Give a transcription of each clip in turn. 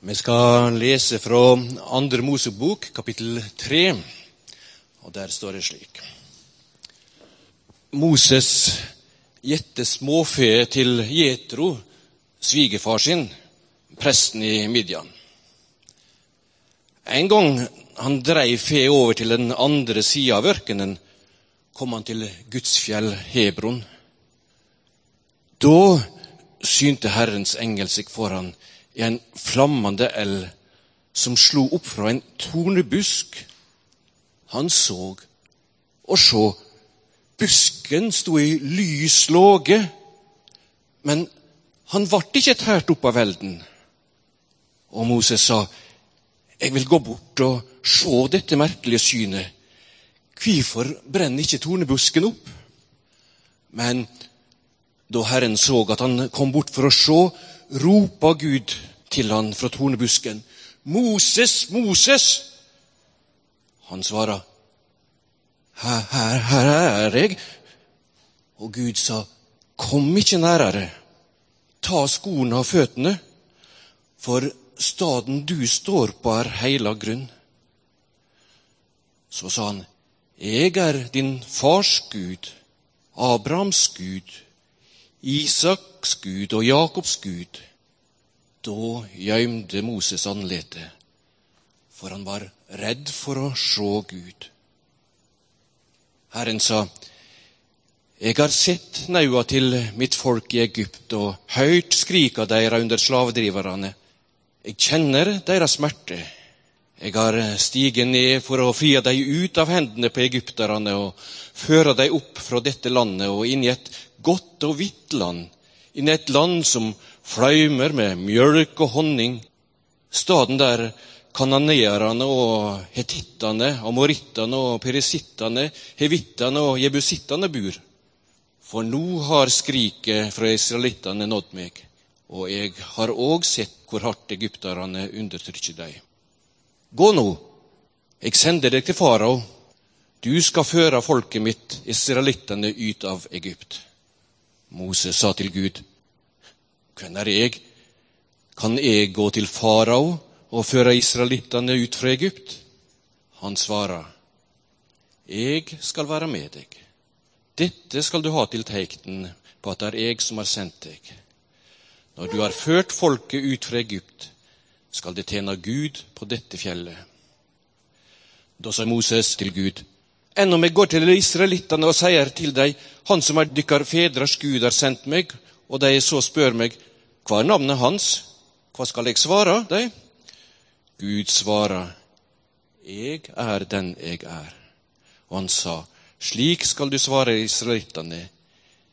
Vi skal lese fra Andre Mosebok, kapittel 3, og der står det slik. Moses gjette småfe til Jetro, svigerfar sin, presten i Midian. En gang han dreiv fe over til den andre sida av ørkenen, kom han til gudsfjell Hebron. Da synte Herrens engel seg for han i en flammende eld som slo opp fra en tornebusk. Han så, og sjå, busken sto i lys låge, men han ble ikke tært opp av elden. Og Moses sa, jeg vil gå bort og se dette merkelige synet. Hvorfor brenner ikke tornebusken opp? Men da Herren så at han kom bort for å se, ropa Gud til han fra tornebusken. Moses, Moses! Han svarer, her, her, her er jeg. Og Gud sa, kom ikke nærere. Ta skoene av føttene, for staden du står på, er heilag grunn. Så sa han, jeg er din fars Gud, Abrahams Gud, Isaks Gud og Jakobs Gud. Da gjømte Moses andletet, for han var redd for å se Gud. Herren sa, jeg har sett naua til mitt folk i Egypt og høyt skrika deira under slavedriverne. Jeg kjenner deres smerte. Jeg har stiget ned for å frie dei ut av hendene på egypterne og føre dei opp fra dette landet og inn i et godt og hvitt land, inn i et land som fløymer med mjølk og honning. Staden der kananeerne og hetittene, amorittene og perisittene, hevittene og jebusittene bor. For nå har skriket fra israelittene nådd meg, og jeg har òg sett hvor hardt egypterne undertrykker dem. Gå nå, jeg sender deg til farao. Du skal føre folket mitt, israelittene, ut av Egypt. Moses sa til Gud, Hvem er jeg? Kan jeg gå til farao og føre israelittene ut fra Egypt? Han svarer, Jeg skal være med deg. Dette skal du ha til teikten på at det er jeg som har sendt deg. Når du har ført folket ut fra Egypt, skal det tjene Gud på dette fjellet. Da sa Moses til Gud, enn om jeg går til israelittene og sier til dem, Han som er dykkar fedres Gud har sendt meg, og de så spør meg, hva er navnet hans, hva skal jeg svare dem? Gud svarer, jeg er den jeg er. Og han sa, slik skal du svare israelittene,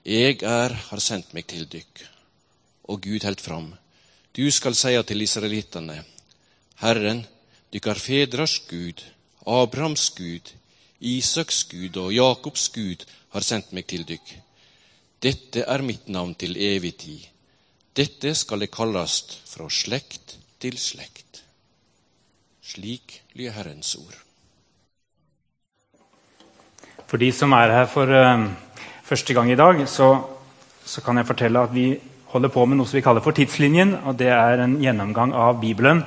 jeg er har sendt meg til dykk. Og Gud helt fram, du skal seie til israelittene, Herren, dykkar Fedrars Gud, Abrahams Gud, Isaks Gud og Jakobs Gud har sendt meg til dykk. Dette er mitt navn til evig tid. Dette skal det kallast fra slekt til slekt. Slik lyder Herrens ord. For de som er her for uh, første gang i dag, så, så, kan jeg fortelle at vi holder på med noe som vi kaller for Tidslinjen. og Det er en gjennomgang av Bibelen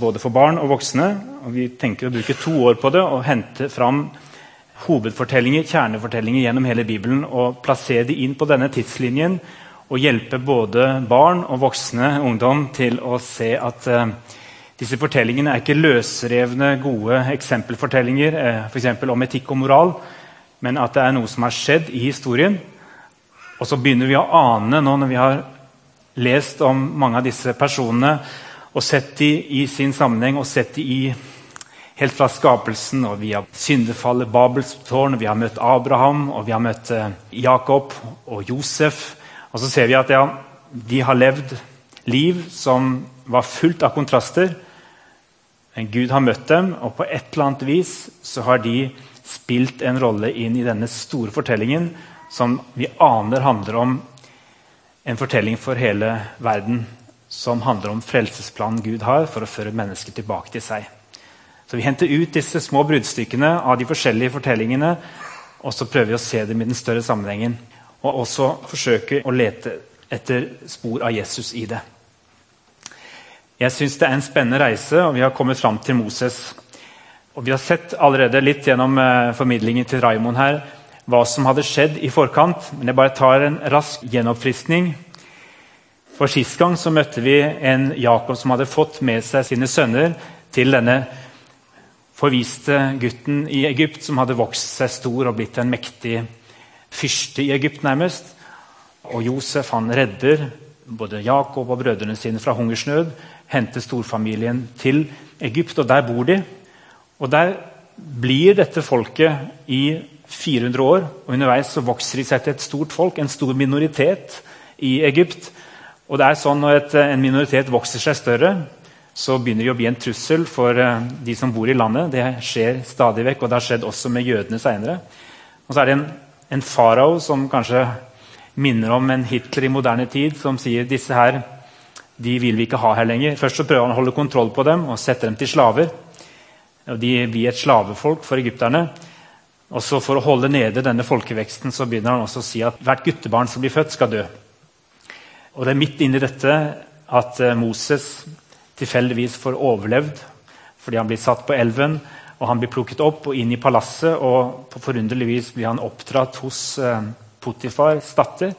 både for barn og voksne. og Vi tenker å bruke to år på det og hente fram hovedfortellinger, kjernefortellinger gjennom hele Bibelen og plassere de inn på denne tidslinjen og hjelpe både barn og voksne ungdom til å se at eh, disse fortellingene er ikke løsrevne, gode eksempelfortellinger eh, for om etikk og moral, men at det er noe som har skjedd i historien. Og så begynner vi å ane nå når vi har lest om mange av disse personene og sett de i sin sammenheng og sett de i helt fra skapelsen. og Vi har syndefallet, Babels tårn, vi har møtt Abraham og vi har møtt eh, Jakob og Josef. Og så ser vi at ja, de har levd liv som var fullt av kontraster. Men Gud har møtt dem, og på et eller annet vis så har de spilt en rolle inn i denne store fortellingen som vi aner handler om en fortelling for hele verden som handler om frelsesplanen Gud har for å føre mennesket tilbake til seg. Så Vi henter ut disse små bruddstykkene av de forskjellige fortellingene og så prøver vi å se dem i den større sammenhengen. Og også forsøke å lete etter spor av Jesus i det. Jeg syns det er en spennende reise, og vi har kommet fram til Moses. Og Vi har sett allerede litt gjennom uh, formidlingen til Raimond her hva som hadde skjedd i forkant. Men jeg bare tar en rask gjenoppfriskning. For Sist gang så møtte vi en Jakob som hadde fått med seg sine sønner til denne forviste gutten i Egypt, som hadde vokst seg stor og blitt en mektig fyrste i Egypt, nærmest. Og Josef han redder både Jakob og brødrene sine fra hungersnød henter storfamilien til Egypt, og der bor de. Og Der blir dette folket i 400 år, og underveis så vokser de seg til et stort folk, en stor minoritet i Egypt. Og det er sånn Når et, en minoritet vokser seg større, så begynner de å bli en trussel for uh, de som bor i landet. Det skjer stadig vekk, og det har skjedd også med jødene seinere. Og så er det en, en farao som kanskje minner om en Hitler i moderne tid, som sier disse her de vil vi ikke ha her lenger. Først så prøver han å holde kontroll på dem og sette dem til slaver. Og de blir et slavefolk for egypterne. Og så For å holde nede denne folkeveksten så begynner han også å si at hvert guttebarn som blir født, skal dø. Og Det er midt inni dette at eh, Moses tilfeldigvis får overlevd fordi han blir satt på elven. Og Han blir plukket opp og inn i palasset, og på forunderlig vis blir han oppdratt hos eh, Potifars datter.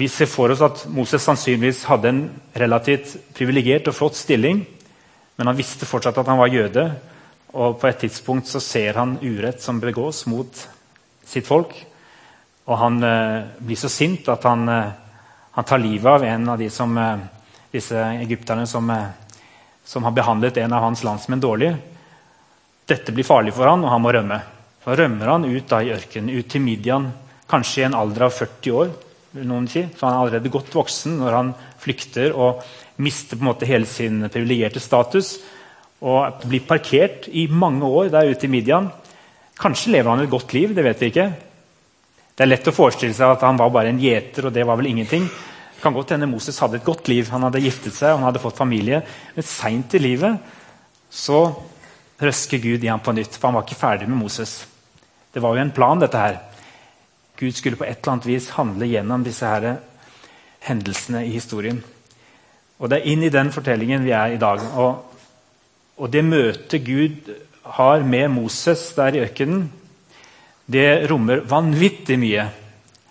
Vi ser for oss at Moses sannsynligvis hadde en relativt privilegert og flott stilling, men han visste fortsatt at han var jøde. Og på et tidspunkt så ser han urett som begås mot sitt folk. Og han eh, blir så sint at han, eh, han, tar livet av en av de som, eh, disse egypterne som, eh, som, har behandlet en av hans landsmenn dårlig. Dette blir farlig for han, og han må rømme. Så rømmer han ut da i ørkenen, ut til Midian, kanskje i en alder av 40 år noen si. Så han er allerede godt voksen når han flykter og mister på en måte hele sin privilegerte status. Og blir parkert i mange år der ute i Midian. Kanskje lever han et godt liv, det vet vi ikke. Det er lett å forestille seg at han var bare en gjeter, og det var vel ingenting. Det kan godt hende Moses hadde et godt liv, han hadde giftet seg han hadde fått familie. Men seint i livet så røsker Gud i ham på nytt, for han var ikke ferdig med Moses. Det var jo en plan, dette her. Gud skulle på et eller annet vis handle gjennom disse her hendelsene i historien. Og Det er inn i den fortellingen vi er i dag. Og, og det møtet Gud har med Moses der i ørkenen, det rommer vanvittig mye.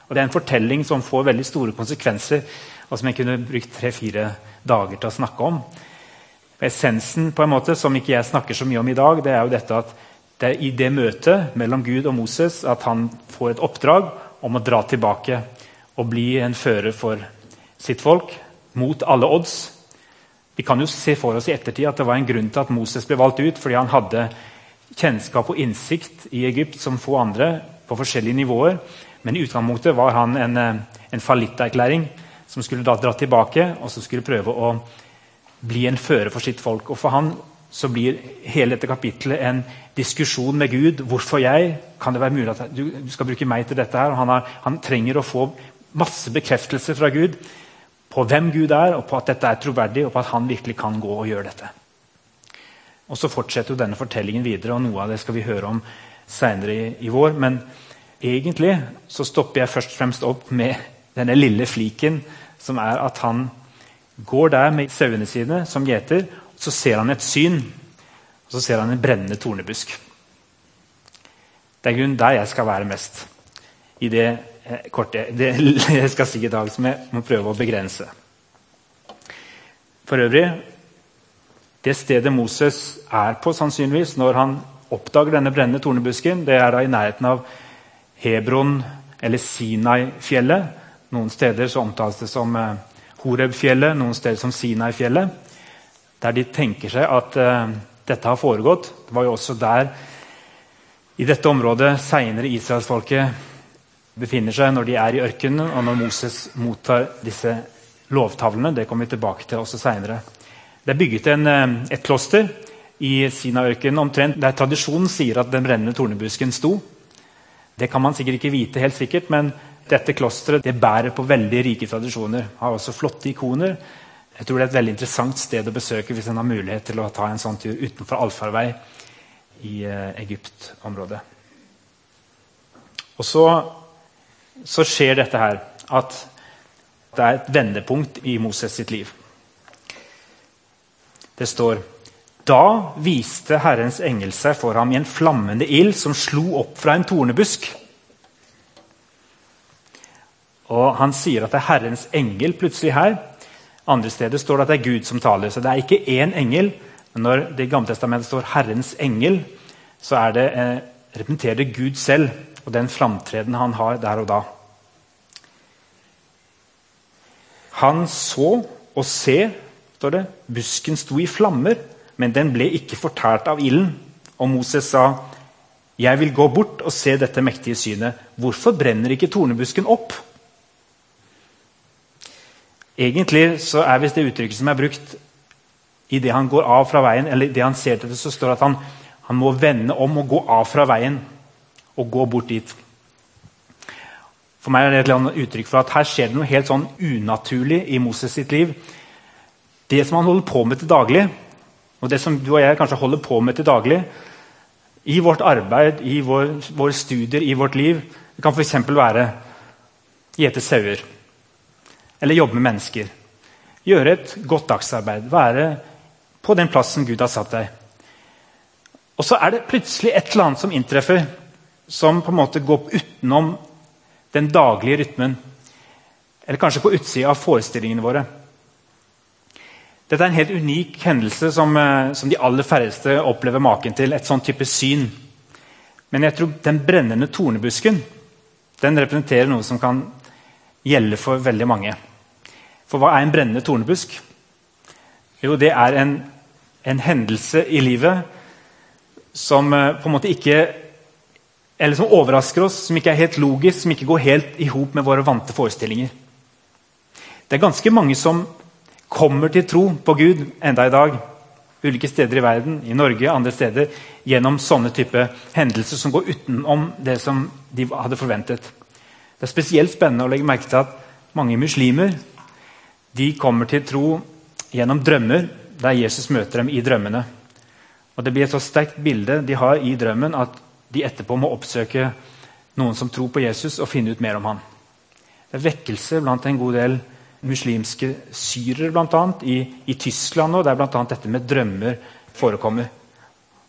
Og Det er en fortelling som får veldig store konsekvenser, og som jeg kunne brukt tre-fire dager til å snakke om. Essensen på en måte, som ikke jeg snakker så mye om i dag, det er jo dette at det er i det møtet mellom Gud og Moses at han får et oppdrag om å dra tilbake og bli en fører for sitt folk mot alle odds. Vi kan jo se for oss i ettertid at det var en grunn til at Moses ble valgt ut. Fordi han hadde kjennskap og innsikt i Egypt som få andre på forskjellige nivåer. Men i utgangspunktet var han en, eh, en fallitterklæring som skulle da dra tilbake og så skulle prøve å bli en fører for sitt folk. Og For han så blir hele dette kapittelet en diskusjon med Gud. Hvorfor jeg? Kan det være mulig at du, skal bruke meg til dette? her? Han, har, han, trenger å få masse bekreftelse fra Gud på hvem Gud er, og på at dette er troverdig, og på at han virkelig kan gå og gjøre dette. Og Så fortsetter jo denne fortellingen videre, og noe av det skal vi høre om seinere i, i, vår. Men egentlig så stopper jeg først og fremst opp med denne lille fliken, som er at han går der med sauene sine som gjeter, så ser han et syn, og så ser han en brennende tornebusk. Det er grunnen der jeg skal være mest i det eh, korte det jeg skal si i dag, som jeg må prøve å begrense. For øvrig Det stedet Moses er på sannsynligvis når han oppdager denne brennende tornebusken, det er da i nærheten av Hebron eller Sinai-fjellet. Noen steder så omtales det som eh, Horeb-fjellet, noen steder som Sinai-fjellet der de tenker seg at uh, dette har foregått. Det var jo også der, i dette området, seinere israelsfolket befinner seg når de er i ørkenen, og når Moses mottar disse lovtavlene. Det kommer vi tilbake til også seinere. Det er bygget en, uh, et kloster i Sinaørkenen omtrent der tradisjonen sier at den brennende tornebusken sto. Det kan man sikkert ikke vite helt sikkert, men dette klosteret det bærer på veldig rike tradisjoner. Har også flotte ikoner. Jeg tror det er et veldig interessant sted å besøke hvis en har mulighet til å ta en sånn tur utenfor allfarvei i eh, Egypt-området. Og så, så, skjer dette her at det er et vendepunkt i Moses sitt liv. Det står Da viste Herrens engel seg for ham i en flammende ild som slo opp fra en tornebusk. Og Han sier at det er Herrens engel plutselig her. Andre steder står det at det er Gud som taler. Så det er ikke én engel. Men når det i Gammeltestamentet står 'Herrens engel', så er det, eh, representerer det Gud selv og den framtreden han har der og da. Han så og se, står det, busken sto i flammer, men den ble ikke fortært av ilden. Og Moses sa, 'Jeg vil gå bort og se dette mektige synet.' 'Hvorfor brenner ikke tornebusken opp?' Egentlig så er visst det uttrykket som er brukt idet han går av fra veien, eller det han ser til det, så står at han, han må vende om og gå av fra veien og gå bort dit. For meg er det et uttrykk for at her skjer det noe helt sånn unaturlig i Moses sitt liv. Det som han holder på med til daglig, og det som du og jeg kanskje holder på med til daglig, i vårt arbeid, i våre studier, i vårt liv Det kan f.eks. være gjete sauer eller jobbe med mennesker. Gjøre et godt dagsarbeid. Være på den plassen Gud har satt deg. Og så er det plutselig et eller annet som inntreffer, som på en måte går utenom den daglige rytmen. Eller kanskje på utsida av forestillingene våre. Dette er en helt unik hendelse som, eh, som, de aller færreste opplever maken til. Et sånn type syn. Men jeg tror den brennende tornebusken den representerer noe som kan gjelde for veldig mange. For hva er en brennende tornebusk? Jo, det er en, en hendelse i livet som eh, på en måte ikke eller som overrasker oss, som ikke er helt logisk, som ikke går helt i hop med våre vante forestillinger. Det er ganske mange som kommer til tro på Gud enda i dag. Ulike steder i verden, i Norge andre steder, gjennom sånne type hendelser som går utenom det som de hadde forventet. Det er spesielt spennende å legge merke til at mange muslimer de kommer til tro gjennom drømmer, der Jesus møter dem i drømmene. Og Det blir et så sterkt bilde de har i drømmen, at de etterpå må oppsøke noen som tror på Jesus, og finne ut mer om ham. Det er vekkelse blant en god del muslimske syrere annet, i, i Tyskland nå, der bl.a. dette med drømmer forekommer.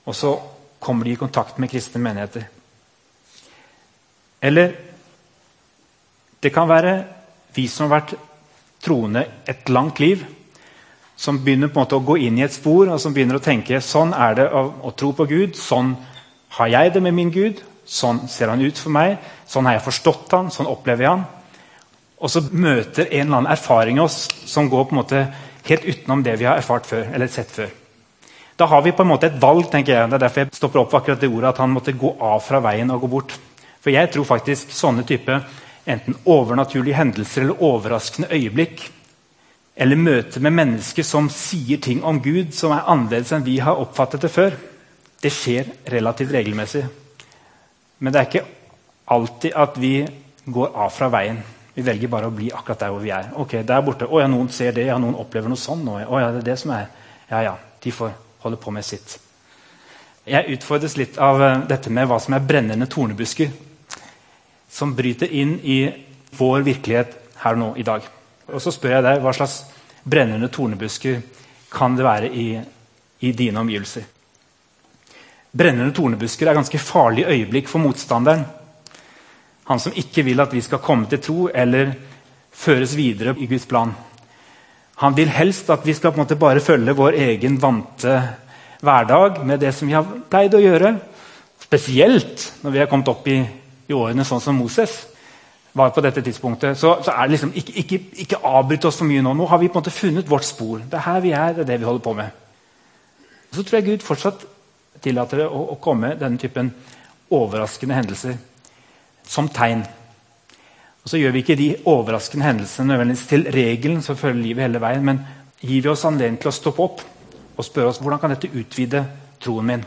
Og så kommer de i kontakt med kristne menigheter. Eller det kan være vi som har vært troende et langt liv, som begynner på en måte å gå inn i et spor og som begynner å tenke sånn er det å, å tro på Gud. Sånn har jeg det med min Gud. Sånn ser han ut for meg. Sånn har jeg forstått han, sånn opplever jeg han. Og så møter en eller annen erfaring oss som går på en måte helt utenom det vi har erfart før, eller sett før. Da har vi på en måte et valg. tenker jeg. Det er derfor jeg stopper opp akkurat det ordet at han måtte gå av fra veien og gå bort. For jeg tror faktisk sånne type enten overnaturlige hendelser eller overraskende øyeblikk, eller møte med mennesker som sier ting om Gud som er annerledes enn vi har oppfattet det før, det skjer relativt regelmessig. Men det er ikke alltid at vi går av fra veien. Vi velger bare å bli akkurat der hvor vi er. Ok, der borte, å ja, Noen ser det, ja, noen opplever noe sånn. Å ja, det er det som er. Ja, ja, de får holde på med sitt. Jeg utfordres litt av uh, dette med hva som er brennende tornebusker. Som bryter inn i vår virkelighet her og nå i dag. Og så spør jeg deg hva slags brennende tornebusker kan det være i, i dine omgivelser. Brennende tornebusker er ganske farlige øyeblikk for motstanderen. Han som ikke vil at vi skal komme til tro eller føres videre i Guds plan. Han vil helst at vi skal på en måte bare følge vår egen vante hverdag med det som vi har pleid å gjøre. Spesielt når vi har kommet opp i, i årene sånn som Moses var på dette tidspunktet. Så, så er det liksom, ikke, ikke, ikke avbryt oss for mye nå. Nå har vi på en måte funnet vårt spor. Det er her vi er, det er det vi holder på med. Så tror jeg Gud fortsatt tillater det å, å komme denne typen overraskende hendelser som tegn. Og Så gjør vi ikke de overraskende hendelsene nødvendigvis til regelen som følger livet hele veien, men gir vi oss anledning til å stoppe opp og spørre oss hvordan kan dette utvide troen min.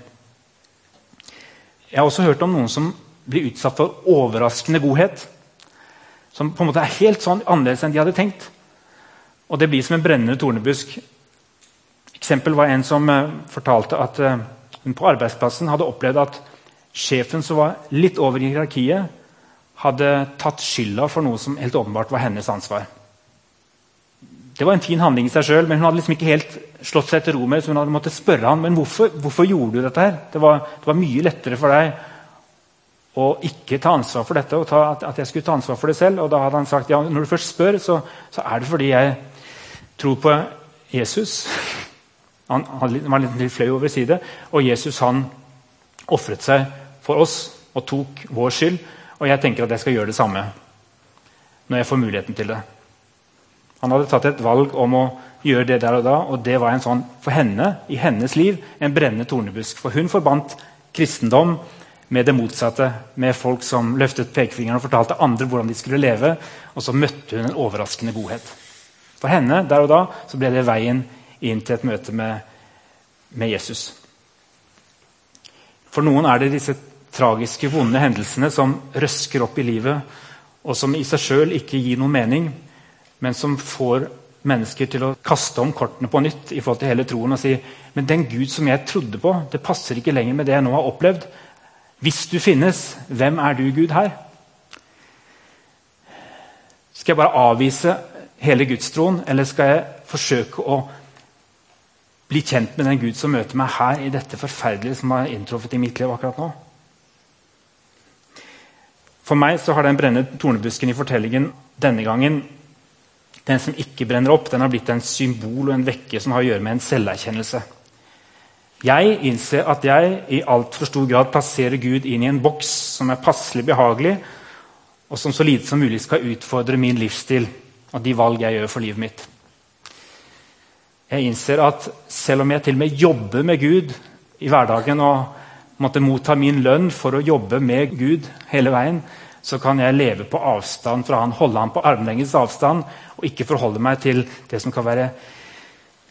Jeg har også hørt om noen som blir utsatt for overraskende godhet. Som på en måte er helt sånn annerledes enn de hadde tenkt. Og det blir som en brennende tornebusk. Eksempel var en som uh, fortalte at uh, hun på arbeidsplassen hadde opplevd at sjefen som var litt over i hierarkiet, hadde tatt skylda for noe som helt åpenbart var hennes ansvar. Det Det var en fin handling i seg sjøl, men hun hadde liksom ikke helt slått seg til ro med så hun hadde måttet spørre han, men hvorfor, hvorfor gjorde du dette. her? Det var, det var, mye lettere for deg å ikke ta ansvar for dette, og ta, at jeg skulle ta ansvar for det selv. Og da hadde han sagt ja, når du først spør, så, så er det fordi jeg tror på Jesus. Han, han var litt flau over å si det. Og Jesus han ofret seg for oss og tok vår skyld. Og jeg tenker at jeg skal gjøre det samme når jeg får muligheten til det. Han hadde tatt et valg om å gjøre det der og da, og det var en sånn, for henne i hennes liv en brennende tornebusk. For hun forbandt kristendom med det motsatte, med folk som løftet pekefingeren og fortalte andre hvordan de skulle leve. Og så møtte hun en overraskende godhet. For henne der og da så ble det veien inn til et møte med, med Jesus. For noen er det disse tragiske, vonde hendelsene som røsker opp i livet, og som i seg sjøl ikke gir noen mening, men som får mennesker til å kaste om kortene på nytt i forhold til hele troen og si men den Gud som jeg trodde på, det passer ikke lenger med det jeg nå har opplevd. Hvis du finnes, hvem er du, Gud, her? Skal jeg bare avvise hele gudstroen, eller skal jeg forsøke å bli kjent med den Gud som møter meg her i dette forferdelige som har inntruffet i mitt liv akkurat nå? For meg så har den brennende tornebusken i fortellingen denne gangen den som ikke brenner opp, den har blitt en symbol og en vekke som har å gjøre med en selverkjennelse. Jeg innser at jeg i altfor stor grad plasserer Gud inn i en boks som er passelig behagelig, og som så lite som mulig skal utfordre min livsstil og de valg jeg gjør for livet mitt. Jeg innser at selv om jeg til og med jobber med Gud i hverdagen og måtte motta min lønn for å jobbe med Gud hele veien, så kan jeg leve på avstand fra han, holde han på armlengdes avstand og ikke forholde meg til det som kan være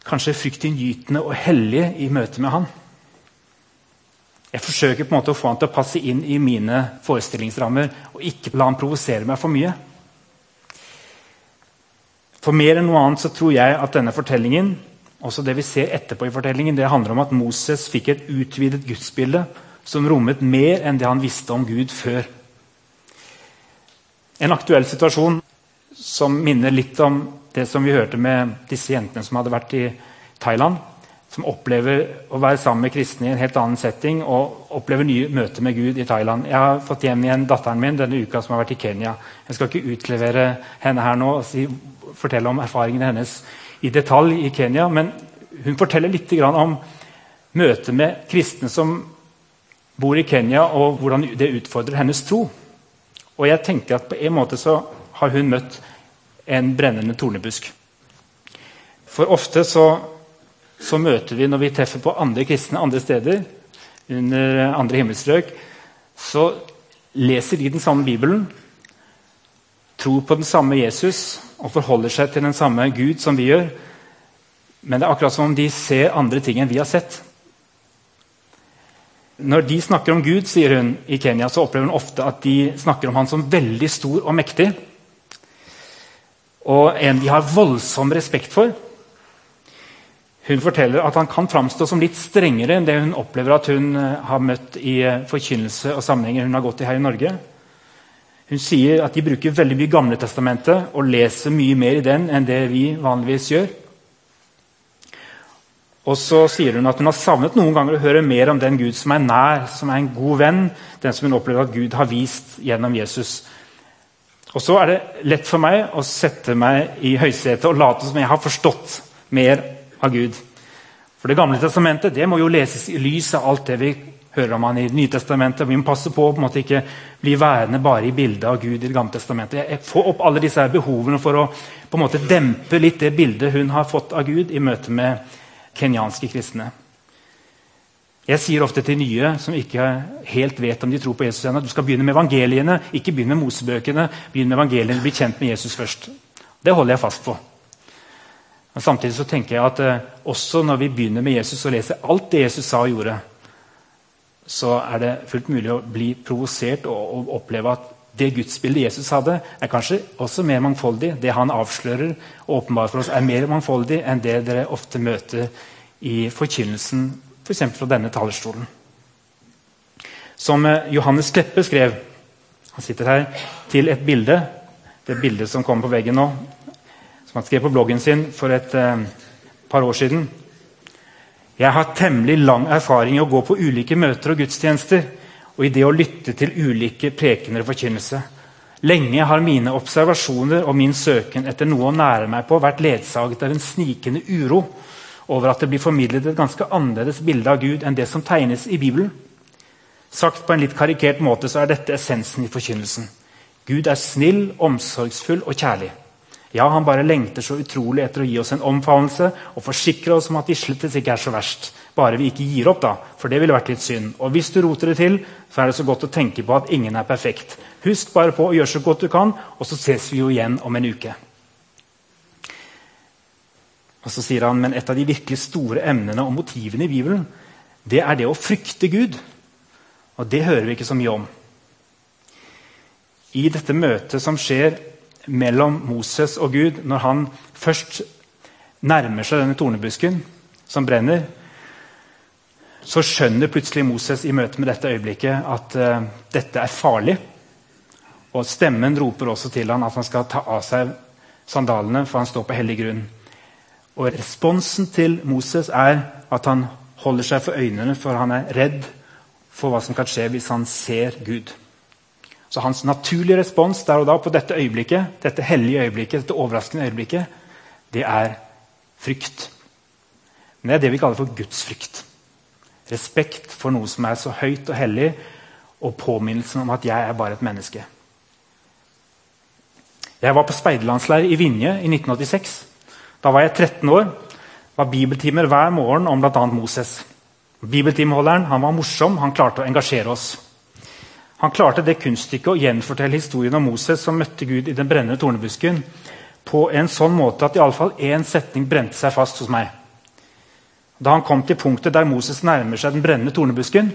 kanskje fryktinngytende og hellig i møte med han. Jeg forsøker på en måte å få han til å passe inn i mine forestillingsrammer og ikke la han provosere meg for mye. For mer enn noe annet så tror jeg at denne fortellingen også det vi ser etterpå i fortellingen, det handler om at Moses fikk et utvidet gudsbilde som rommet mer enn det han visste om Gud før. En aktuell situasjon som minner litt om det som vi hørte med disse jentene som hadde vært i Thailand. Som opplever å være sammen med kristne i en helt annen setting og opplever nye møter med Gud i Thailand. Jeg har fått hjem igjen datteren min denne uka som har vært i Kenya. Jeg skal ikke utlevere henne her nå og si, fortelle om erfaringene hennes i detalj i Kenya, men hun forteller litt om møtet med kristne som bor i Kenya, og hvordan det utfordrer hennes tro. Og jeg tenker at på en måte så har hun møtt en brennende tornebusk. For ofte så, så møter vi, når vi treffer på andre kristne andre steder, under andre himmelstrøk, så leser de den samme Bibelen, tror på den samme Jesus og forholder seg til den samme Gud som vi gjør. Men det er akkurat som om de ser andre ting enn vi har sett. Når de snakker om Gud, sier hun i Kenya, så opplever hun ofte at de snakker om han som veldig stor og mektig. Og en de har voldsom respekt for. Hun forteller at han kan framstå som litt strengere enn det hun opplever at hun eh, har møtt i eh, forkynnelse og sammenhenger hun har gått i her i Norge. Hun sier at de bruker veldig mye Gamle testamentet og leser mye mer i den enn det vi vanligvis gjør. Og så sier hun at hun har savnet noen ganger å høre mer om den Gud som er nær, som er en god venn, den som hun opplever at Gud har vist gjennom Jesus. Og så er det lett for meg å sette meg i høysetet og late som jeg har forstått mer av Gud. For Det gamle testamentet det må jo leses i lys av alt det vi hører om han i Nytestamentet. Vi må passe på å på en måte ikke bli værende bare i bildet av Gud i Det gamle testamentet. Jeg får opp alle disse behovene for å på en måte dempe litt det bildet hun har fått av Gud i møte med kenyanske kristne. Jeg sier ofte til nye som ikke helt vet om de tror på Jesus ennå, du skal begynne med evangeliene, ikke begynne med Mosebøkene. Begynn med evangeliene, bli kjent med Jesus først. Det holder jeg fast på. Men Samtidig så tenker jeg at eh, også når vi begynner med Jesus og leser alt det Jesus sa og gjorde, så er det fullt mulig å bli provosert og, og oppleve at det gudsbildet Jesus hadde, er kanskje også mer mangfoldig. Det han avslører og åpenbarer for oss, er mer mangfoldig enn det dere ofte møter i forkynnelsen f.eks. Fra denne talerstolen. Som eh, Johannes Kleppe skrev Han sitter her til et bilde. Det bildet som kommer på veggen nå, som han skrev på bloggen sin for et eh, par år siden. Jeg har temmelig lang erfaring i å gå på ulike møter og gudstjenester og i det å lytte til ulike prekener og forkynnelse. Lenge har mine observasjoner og min søken etter noe å nære meg på vært ledsaget av en snikende uro over at det blir formidlet et ganske annerledes bilde av Gud enn det som tegnes i Bibelen. Sagt på en litt karikert måte så er dette essensen i forkynnelsen. Gud er snill, omsorgsfull og kjærlig. Ja, han bare lengter så utrolig etter å gi oss en omfavnelse og forsikre oss om at vi slett ikke er så verst. Bare vi ikke gir opp, da, for det ville vært litt synd. Og hvis du roter det til, så er det så godt å tenke på at ingen er perfekt. Husk bare på å gjøre så godt du kan, og så ses vi jo igjen om en uke. Og så sier han, Men et av de virkelig store emnene og motivene i Bibelen det er det å frykte Gud. Og det hører vi ikke så mye om. I dette møtet som skjer mellom Moses og Gud når han først nærmer seg denne tornebusken som brenner, så skjønner plutselig Moses i møte med dette øyeblikket at uh, dette er farlig. Og Stemmen roper også til han at han skal ta av seg sandalene, for han står på hellig grunn. Og Responsen til Moses er at han holder seg for øynene, for han er redd for hva som kan skje hvis han ser Gud. Så hans naturlige respons der og da på dette øyeblikket, dette hellige øyeblikket, dette overraskende øyeblikket, det er frykt. Men det er det vi kaller for Guds frykt. Respekt for noe som er så høyt og hellig, og påminnelsen om at jeg er bare et menneske. Jeg var på speiderlandsleir i Vinje i 1986. Da var jeg 13 år. Var bibeltimer hver morgen om bl.a. Moses. Bibeltimeholderen var morsom, han klarte å engasjere oss. Han klarte det kunststykket å gjenfortelle historien om Moses som møtte Gud i den brennende tornebusken, på en sånn måte at iallfall én setning brente seg fast hos meg. Da han kom til punktet der Moses nærmer seg den brennende tornebusken,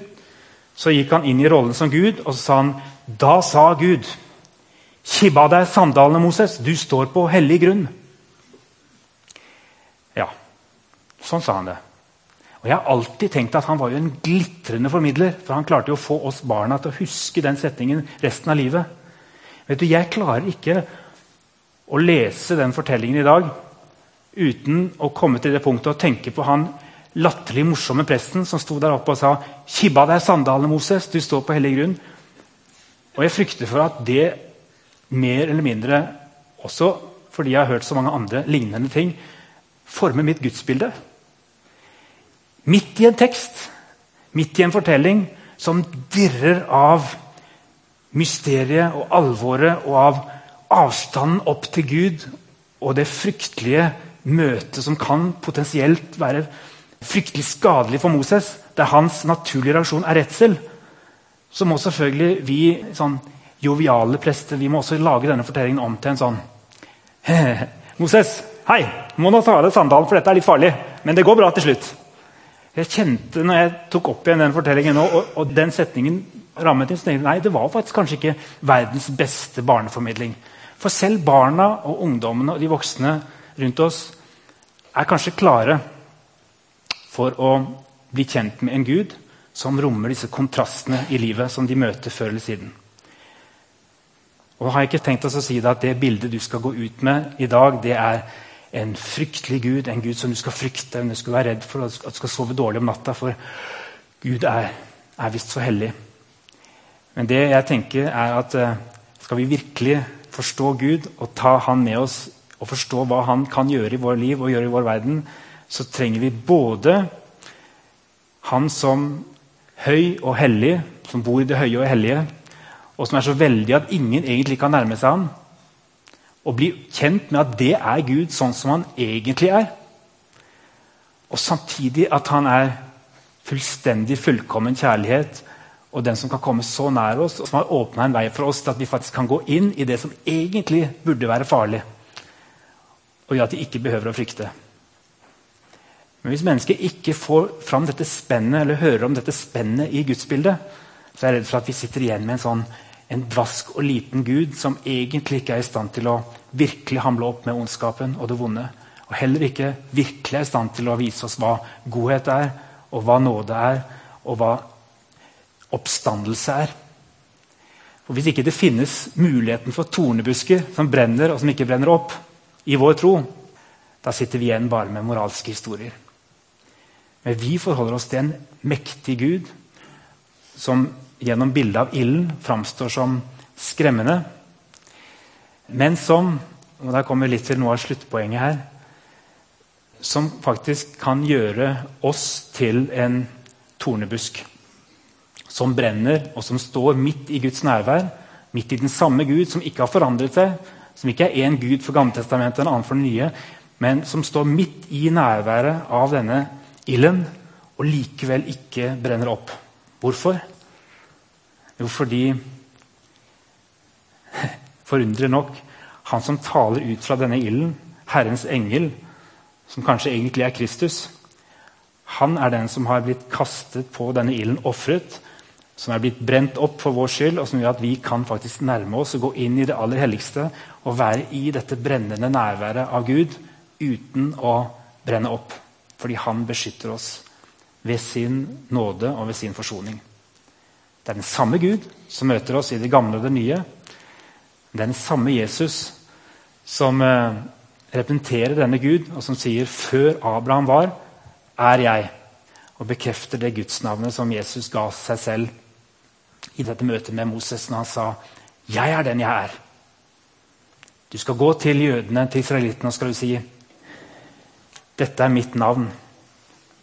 så gikk han inn i rollen som Gud, og så sa han, Da sa Gud, kibba deg sandalene, Moses, du står på hellig grunn. Ja, sånn sa han det. Og Jeg har alltid tenkt at han var jo en glitrende formidler. For han klarte jo å få oss barna til å huske den setningen resten av livet. Vet du, Jeg klarer ikke å lese den fortellingen i dag uten å komme til det punktet og tenke på han latterlig morsomme presten som sto der oppe og sa 'Kibba deg sandalene, Moses. Du står på hellig grunn.' Og jeg frykter for at det mer eller mindre, også fordi jeg har hørt så mange andre lignende ting, former mitt gudsbilde. Midt i en tekst, midt i en fortelling som dirrer av mysteriet og alvoret og av avstanden opp til Gud og det fryktelige møtet som kan potensielt være fryktelig skadelig for Moses, der hans naturlige reaksjon er redsel, så må selvfølgelig vi sånn joviale prester vi må også lage denne fortellingen om til en sånn Moses, hei! Må nå ta av deg sandalen, for dette er litt farlig. Men det går bra til slutt. Jeg kjente når jeg tok opp igjen den fortellingen og, og, den setningen rammet inn, så tenkte jeg, nei, det var faktisk kanskje ikke verdens beste barneformidling. For selv barna og ungdommene og de voksne rundt oss er kanskje klare for å bli kjent med en Gud som rommer disse kontrastene i livet som de møter før eller siden. Og har jeg ikke tenkt oss å si at Det bildet du skal gå ut med i dag, det er en fryktelig Gud, en Gud som du skal frykte, men du skal være redd for at du skal sove dårlig om natta. For Gud er, er visst så hellig. Men det jeg tenker er at eh, skal vi virkelig forstå Gud og ta Han med oss og forstå hva Han kan gjøre i vår liv og gjøre i vår verden, så trenger vi både Han som høy og hellig, som bor i det høye og hellige, og som er så veldig at ingen egentlig kan nærme seg ham og bli kjent med at det er Gud sånn som han egentlig er. Og samtidig at han er fullstendig fullkommen kjærlighet og den som kan komme så nær oss, og som har åpna en vei for oss til at vi faktisk kan gå inn i det som egentlig burde være farlig, og gjør at de ikke behøver å frykte. Men hvis mennesket ikke får fram dette spennet, eller hører om dette spennet i gudsbildet, så er jeg redd for at vi sitter igjen med en sånn en dvask og liten gud som egentlig ikke er i stand til å virkelig hamle opp med ondskapen og det vonde. Og heller ikke virkelig er i stand til å vise oss hva godhet er, og hva nåde er, og hva oppstandelse er. For Hvis ikke det finnes muligheten for tornebusker som brenner og som ikke brenner opp, i vår tro, da sitter vi igjen bare med moralske historier. Men vi forholder oss til en mektig Gud som gjennom bildet av ilden framstår som skremmende, men som og Der kommer vi litt til noe av sluttpoenget her. Som faktisk kan gjøre oss til en tornebusk. Som brenner, og som står midt i Guds nærvær. Midt i den samme Gud som ikke har forandret seg. Som ikke er én Gud for Gammeltestamentet en annen for det nye. Men som står midt i nærværet av denne ilden og likevel ikke brenner opp. Hvorfor? Jo, fordi Forunderlig nok han som taler ut fra denne ilden, Herrens engel, som kanskje egentlig er Kristus, han er den som har blitt kastet på denne ilden, ofret, som er blitt brent opp for vår skyld, og som gjør at vi kan faktisk nærme oss og gå inn i det aller helligste og være i dette brennende nærværet av Gud uten å brenne opp. Fordi han beskytter oss ved sin nåde og ved sin forsoning. Det er den samme Gud som møter oss i det gamle og det nye. Det er den samme Jesus som eh, representerer denne Gud, og som sier 'Før Abraham var, er jeg', og bekrefter det gudsnavnet som Jesus ga seg selv i dette møtet med Moses når han sa 'Jeg er den jeg er'. Du skal gå til jødene, til israelittene, og skal du si 'Dette er mitt navn.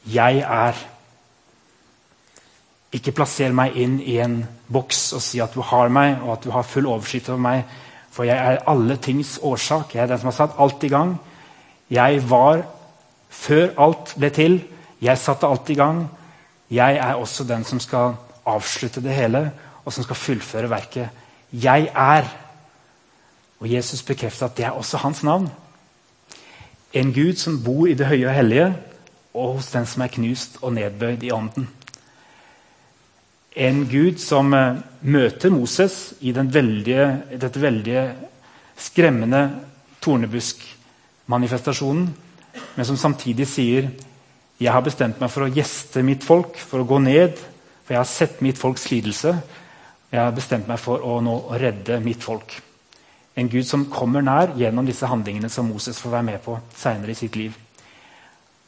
Jeg er'. Ikke plasser meg inn i en boks og si at du har meg, og at du har full oversikt over meg. For jeg er alle tings årsak. Jeg er den som har satt alt i gang. Jeg var før alt ble til. Jeg satte alt i gang. Jeg er også den som skal avslutte det hele, og som skal fullføre verket. Jeg er. Og Jesus bekrefter at det er også hans navn. En Gud som bor i det høye og hellige, og hos den som er knust og nedbøyd i ånden en gud som eh, møter Moses i veldige, dette veldige skremmende tornebuskmanifestasjonen, men som samtidig sier jeg har bestemt meg for å gjeste mitt folk, for å gå ned. For jeg har sett mitt folks lidelse. Jeg har bestemt meg for å nå redde mitt folk. En Gud som kommer nær gjennom disse handlingene som Moses får være med på senere i sitt liv.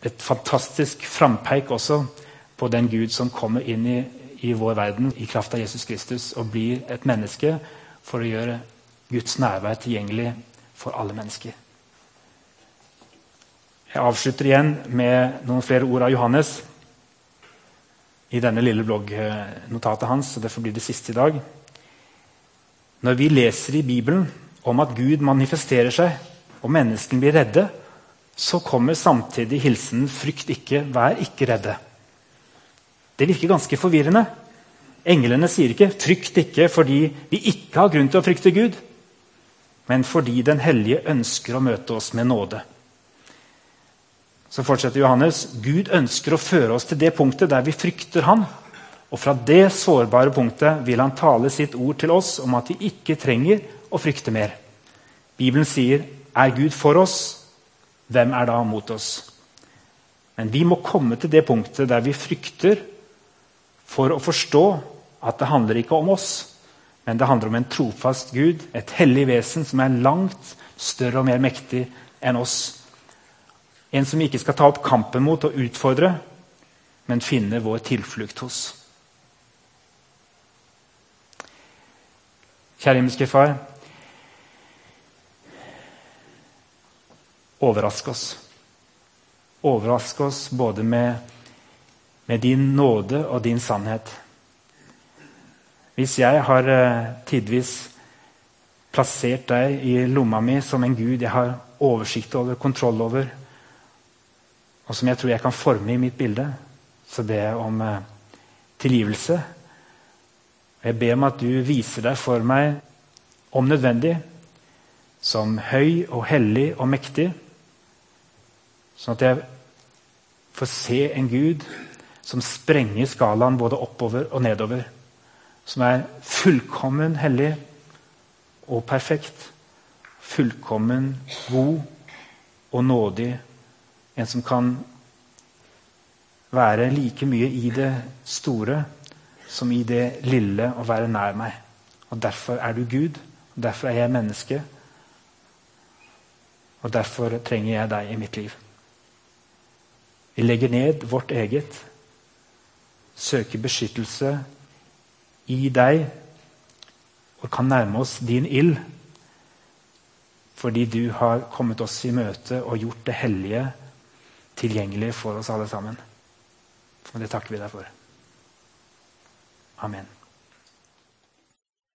Et fantastisk frampeik også på den Gud som kommer inn i i vår verden i kraft av Jesus Kristus og blir et menneske for å gjøre Guds nærvær tilgjengelig for alle mennesker. Jeg avslutter igjen med noen flere ord av Johannes i denne lille bloggnotatet hans. og Derfor blir det siste i dag. Når vi leser i Bibelen om at Gud manifesterer seg, og menneskene blir redde, så kommer samtidig hilsenen 'frykt ikke, vær ikke redde'. Det virker ganske forvirrende. Englene sier ikke 'frykt ikke' fordi vi ikke har grunn til å frykte Gud, men fordi Den hellige ønsker å møte oss med nåde. Så fortsetter Johannes. Gud ønsker å føre oss til det punktet der vi frykter Han. Og fra det sårbare punktet vil han tale sitt ord til oss om at vi ikke trenger å frykte mer. Bibelen sier, 'Er Gud for oss, hvem er da mot oss?' Men vi må komme til det punktet der vi frykter for å forstå at det handler ikke om oss, men det handler om en trofast Gud, et hellig vesen som er langt større og mer mektig enn oss. En som vi ikke skal ta opp kampen mot og utfordre, men finne vår tilflukt hos. Kjære himmelske Far. Overrask oss. Overrask oss både med med din nåde og din sannhet. Hvis jeg har eh, tidvis plassert deg i lomma mi som en gud jeg har oversikt over, kontroll over, og som jeg tror jeg kan forme i mitt bilde, så ber jeg om eh, tilgivelse. Jeg ber om at du viser deg for meg, om nødvendig, som høy og hellig og mektig, sånn at jeg får se en Gud som sprenger skalaen både oppover og nedover. Som er fullkommen hellig og perfekt. Fullkommen god og nådig. En som kan være like mye i det store som i det lille å være nær meg. Og Derfor er du Gud, og derfor er jeg menneske. Og derfor trenger jeg deg i mitt liv. Vi legger ned vårt eget, søker beskyttelse i deg og kan nærme oss din ild fordi du har kommet oss i møte og gjort det hellige tilgjengelig for oss alle sammen. Og det takker vi deg for. Amen.